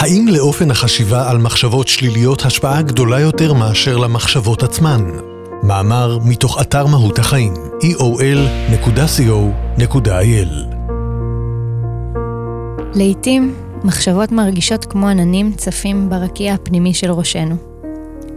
האם לאופן החשיבה על מחשבות שליליות השפעה גדולה יותר מאשר למחשבות עצמן? מאמר מתוך אתר מהות החיים, eol.co.il לעתים, מחשבות מרגישות כמו עננים צפים ברקיע הפנימי של ראשנו.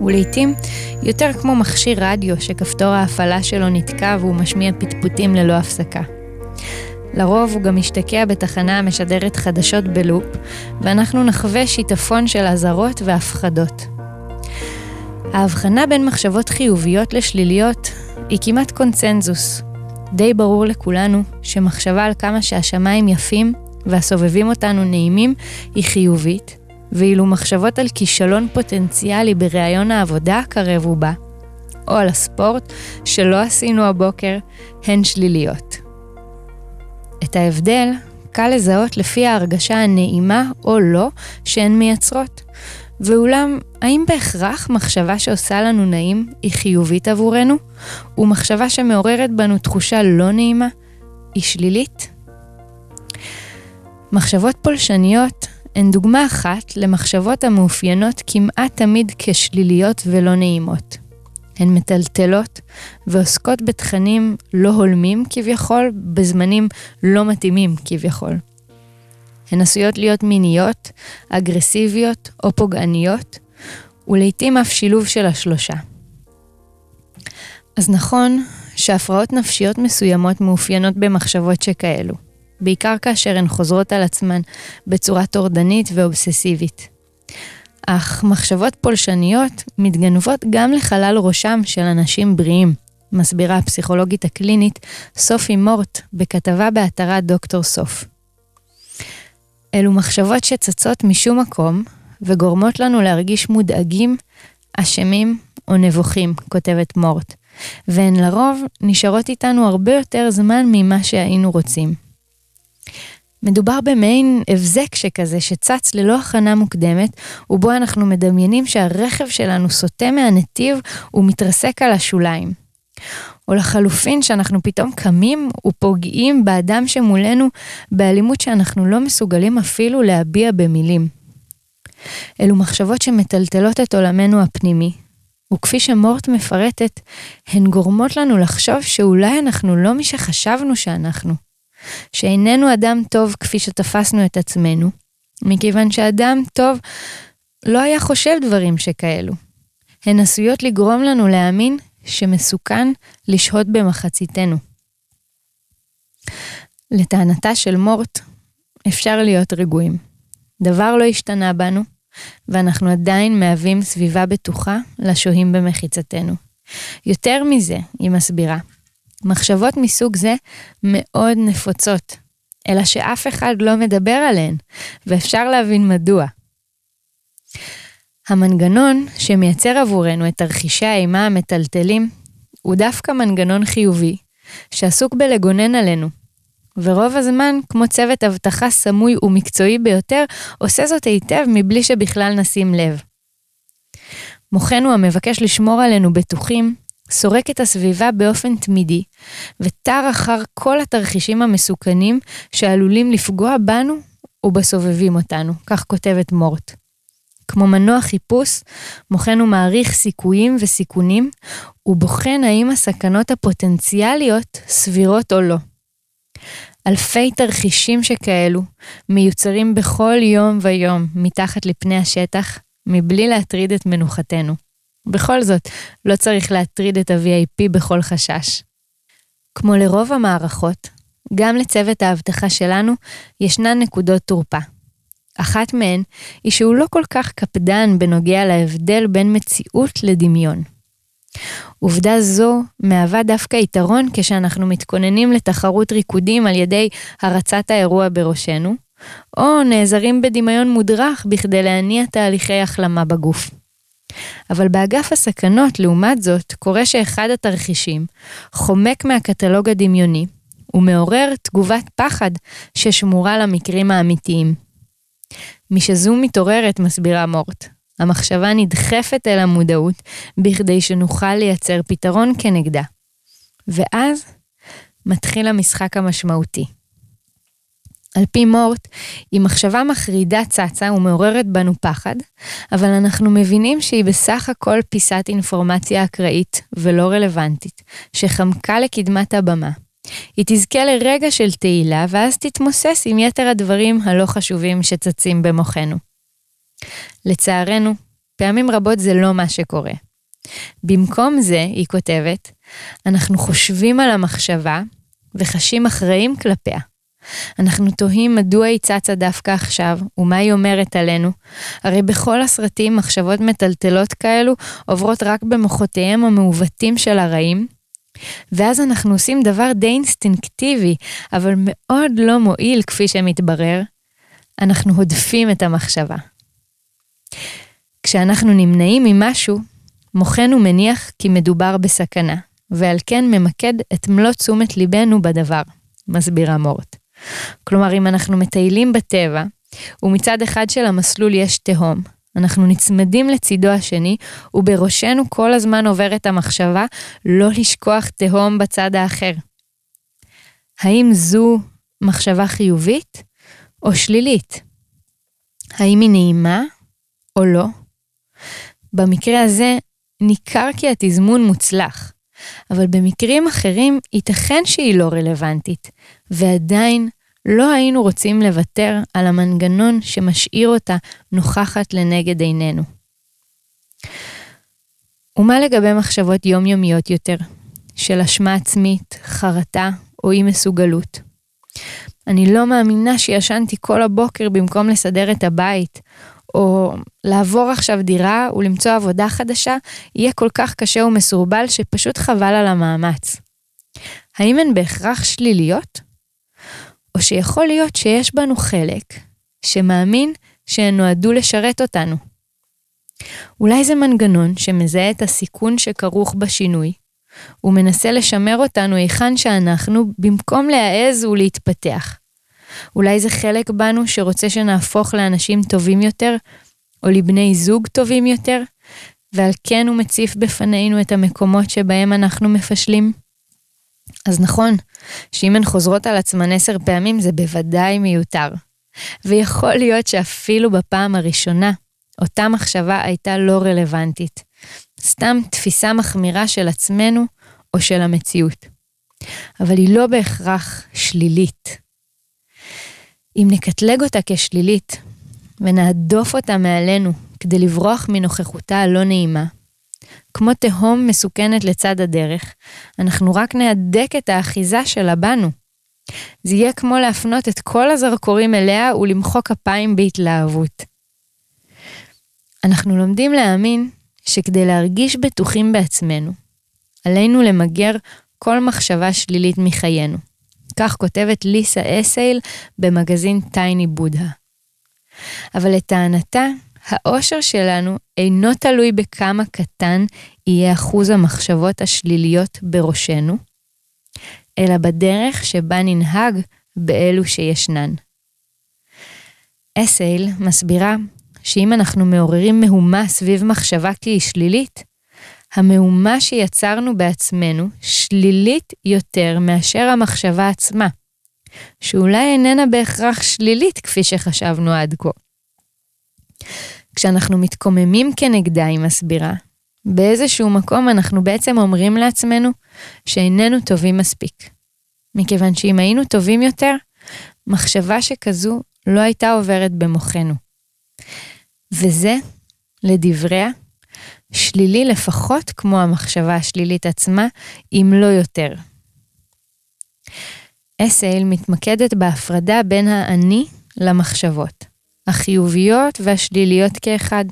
ולעיתים, יותר כמו מכשיר רדיו שכפתור ההפעלה שלו נתקע והוא משמיע פטפוטים ללא הפסקה. לרוב הוא גם משתקע בתחנה המשדרת חדשות בלופ, ואנחנו נחווה שיטפון של אזהרות והפחדות. ההבחנה בין מחשבות חיוביות לשליליות היא כמעט קונצנזוס. די ברור לכולנו שמחשבה על כמה שהשמיים יפים והסובבים אותנו נעימים היא חיובית, ואילו מחשבות על כישלון פוטנציאלי בראיון העבודה הקרב ובא, או על הספורט שלא עשינו הבוקר, הן שליליות. את ההבדל קל לזהות לפי ההרגשה הנעימה או לא שהן מייצרות. ואולם, האם בהכרח מחשבה שעושה לנו נעים היא חיובית עבורנו, ומחשבה שמעוררת בנו תחושה לא נעימה היא שלילית? מחשבות פולשניות הן דוגמה אחת למחשבות המאופיינות כמעט תמיד כשליליות ולא נעימות. הן מטלטלות ועוסקות בתכנים לא הולמים כביכול, בזמנים לא מתאימים כביכול. הן עשויות להיות מיניות, אגרסיביות או פוגעניות, ולעיתים אף שילוב של השלושה. אז נכון שהפרעות נפשיות מסוימות מאופיינות במחשבות שכאלו, בעיקר כאשר הן חוזרות על עצמן בצורה טורדנית ואובססיבית. אך מחשבות פולשניות מתגנבות גם לחלל ראשם של אנשים בריאים, מסבירה הפסיכולוגית הקלינית סופי מורט בכתבה באתרה דוקטור סוף. אלו מחשבות שצצות משום מקום וגורמות לנו להרגיש מודאגים, אשמים או נבוכים, כותבת מורט, והן לרוב נשארות איתנו הרבה יותר זמן ממה שהיינו רוצים. מדובר במעין הבזק שכזה שצץ ללא הכנה מוקדמת, ובו אנחנו מדמיינים שהרכב שלנו סוטה מהנתיב ומתרסק על השוליים. או לחלופין שאנחנו פתאום קמים ופוגעים באדם שמולנו באלימות שאנחנו לא מסוגלים אפילו להביע במילים. אלו מחשבות שמטלטלות את עולמנו הפנימי, וכפי שמורט מפרטת, הן גורמות לנו לחשוב שאולי אנחנו לא מי שחשבנו שאנחנו. שאיננו אדם טוב כפי שתפסנו את עצמנו, מכיוון שאדם טוב לא היה חושב דברים שכאלו. הן עשויות לגרום לנו להאמין שמסוכן לשהות במחציתנו. לטענתה של מורט, אפשר להיות רגועים. דבר לא השתנה בנו, ואנחנו עדיין מהווים סביבה בטוחה לשוהים במחיצתנו. יותר מזה, היא מסבירה, מחשבות מסוג זה מאוד נפוצות, אלא שאף אחד לא מדבר עליהן, ואפשר להבין מדוע. המנגנון שמייצר עבורנו את תרחישי האימה המטלטלים, הוא דווקא מנגנון חיובי, שעסוק בלגונן עלינו. ורוב הזמן, כמו צוות אבטחה סמוי ומקצועי ביותר, עושה זאת היטב מבלי שבכלל נשים לב. מוחנו המבקש לשמור עלינו בטוחים, סורק את הסביבה באופן תמידי, ותר אחר כל התרחישים המסוכנים שעלולים לפגוע בנו ובסובבים אותנו, כך כותבת מורט. כמו מנוע חיפוש, מוחנו מעריך סיכויים וסיכונים, ובוחן האם הסכנות הפוטנציאליות סבירות או לא. אלפי תרחישים שכאלו מיוצרים בכל יום ויום מתחת לפני השטח, מבלי להטריד את מנוחתנו. בכל זאת, לא צריך להטריד את ה-VIP בכל חשש. כמו לרוב המערכות, גם לצוות האבטחה שלנו ישנן נקודות תורפה. אחת מהן היא שהוא לא כל כך קפדן בנוגע להבדל בין מציאות לדמיון. עובדה זו מהווה דווקא יתרון כשאנחנו מתכוננים לתחרות ריקודים על ידי הרצת האירוע בראשנו, או נעזרים בדמיון מודרך בכדי להניע תהליכי החלמה בגוף. אבל באגף הסכנות, לעומת זאת, קורה שאחד התרחישים חומק מהקטלוג הדמיוני ומעורר תגובת פחד ששמורה למקרים האמיתיים. משזו מתעוררת, מסבירה מורט, המחשבה נדחפת אל המודעות בכדי שנוכל לייצר פתרון כנגדה. ואז מתחיל המשחק המשמעותי. על פי מורט, היא מחשבה מחרידה צצה ומעוררת בנו פחד, אבל אנחנו מבינים שהיא בסך הכל פיסת אינפורמציה אקראית ולא רלוונטית, שחמקה לקדמת הבמה. היא תזכה לרגע של תהילה, ואז תתמוסס עם יתר הדברים הלא חשובים שצצים במוחנו. לצערנו, פעמים רבות זה לא מה שקורה. במקום זה, היא כותבת, אנחנו חושבים על המחשבה וחשים אחראים כלפיה. אנחנו תוהים מדוע היא צצה דווקא עכשיו, ומה היא אומרת עלינו. הרי בכל הסרטים מחשבות מטלטלות כאלו עוברות רק במוחותיהם המעוותים של הרעים. ואז אנחנו עושים דבר די אינסטינקטיבי, אבל מאוד לא מועיל כפי שמתברר. אנחנו הודפים את המחשבה. כשאנחנו נמנעים ממשהו, מוחנו מניח כי מדובר בסכנה, ועל כן ממקד את מלוא תשומת ליבנו בדבר, מסבירה מורט. כלומר, אם אנחנו מטיילים בטבע, ומצד אחד של המסלול יש תהום, אנחנו נצמדים לצידו השני, ובראשנו כל הזמן עוברת המחשבה לא לשכוח תהום בצד האחר. האם זו מחשבה חיובית או שלילית? האם היא נעימה או לא? במקרה הזה, ניכר כי התזמון מוצלח, אבל במקרים אחרים ייתכן שהיא לא רלוונטית, ועדיין לא היינו רוצים לוותר על המנגנון שמשאיר אותה נוכחת לנגד עינינו. ומה לגבי מחשבות יומיומיות יותר, של אשמה עצמית, חרטה או אי מסוגלות? אני לא מאמינה שישנתי כל הבוקר במקום לסדר את הבית, או לעבור עכשיו דירה ולמצוא עבודה חדשה, יהיה כל כך קשה ומסורבל שפשוט חבל על המאמץ. האם הן בהכרח שליליות? או שיכול להיות שיש בנו חלק שמאמין שהן נועדו לשרת אותנו. אולי זה מנגנון שמזהה את הסיכון שכרוך בשינוי, ומנסה לשמר אותנו היכן שאנחנו במקום להעז ולהתפתח. אולי זה חלק בנו שרוצה שנהפוך לאנשים טובים יותר, או לבני זוג טובים יותר, ועל כן הוא מציף בפנינו את המקומות שבהם אנחנו מפשלים. אז נכון, שאם הן חוזרות על עצמן עשר פעמים זה בוודאי מיותר. ויכול להיות שאפילו בפעם הראשונה, אותה מחשבה הייתה לא רלוונטית. סתם תפיסה מחמירה של עצמנו או של המציאות. אבל היא לא בהכרח שלילית. אם נקטלג אותה כשלילית ונהדוף אותה מעלינו כדי לברוח מנוכחותה הלא נעימה, כמו תהום מסוכנת לצד הדרך, אנחנו רק נהדק את האחיזה שלה בנו. זה יהיה כמו להפנות את כל הזרקורים אליה ולמחוא כפיים בהתלהבות. אנחנו לומדים להאמין שכדי להרגיש בטוחים בעצמנו, עלינו למגר כל מחשבה שלילית מחיינו. כך כותבת ליסה אסייל במגזין טייני בודה. אבל לטענתה, האושר שלנו אינו תלוי בכמה קטן יהיה אחוז המחשבות השליליות בראשנו, אלא בדרך שבה ננהג באלו שישנן. אסייל מסבירה שאם אנחנו מעוררים מהומה סביב מחשבה כי היא שלילית, המהומה שיצרנו בעצמנו שלילית יותר מאשר המחשבה עצמה, שאולי איננה בהכרח שלילית כפי שחשבנו עד כה. כשאנחנו מתקוממים כנגדה, היא מסבירה, באיזשהו מקום אנחנו בעצם אומרים לעצמנו שאיננו טובים מספיק. מכיוון שאם היינו טובים יותר, מחשבה שכזו לא הייתה עוברת במוחנו. וזה, לדבריה, שלילי לפחות כמו המחשבה השלילית עצמה, אם לא יותר. אסייל מתמקדת בהפרדה בין האני למחשבות. החיוביות והשליליות כאחד.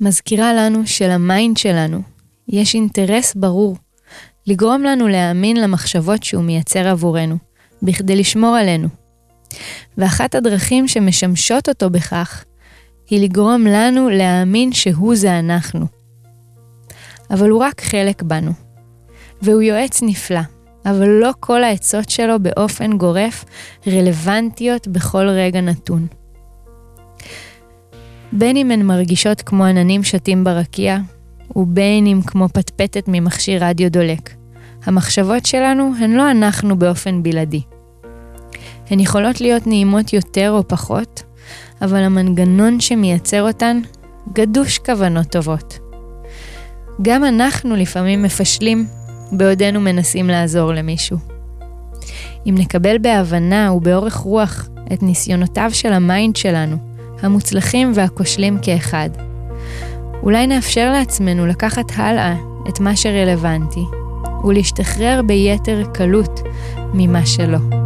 מזכירה לנו שלמיינד שלנו יש אינטרס ברור לגרום לנו להאמין למחשבות שהוא מייצר עבורנו, בכדי לשמור עלינו. ואחת הדרכים שמשמשות אותו בכך, היא לגרום לנו להאמין שהוא זה אנחנו. אבל הוא רק חלק בנו, והוא יועץ נפלא, אבל לא כל העצות שלו באופן גורף רלוונטיות בכל רגע נתון. בין אם הן מרגישות כמו עננים שטים ברקיע, ובין אם כמו פטפטת ממכשיר רדיו דולק. המחשבות שלנו הן לא אנחנו באופן בלעדי. הן יכולות להיות נעימות יותר או פחות, אבל המנגנון שמייצר אותן גדוש כוונות טובות. גם אנחנו לפעמים מפשלים בעודנו מנסים לעזור למישהו. אם נקבל בהבנה ובאורך רוח את ניסיונותיו של המיינד שלנו, המוצלחים והכושלים כאחד, אולי נאפשר לעצמנו לקחת הלאה את מה שרלוונטי, ולהשתחרר ביתר קלות ממה שלא.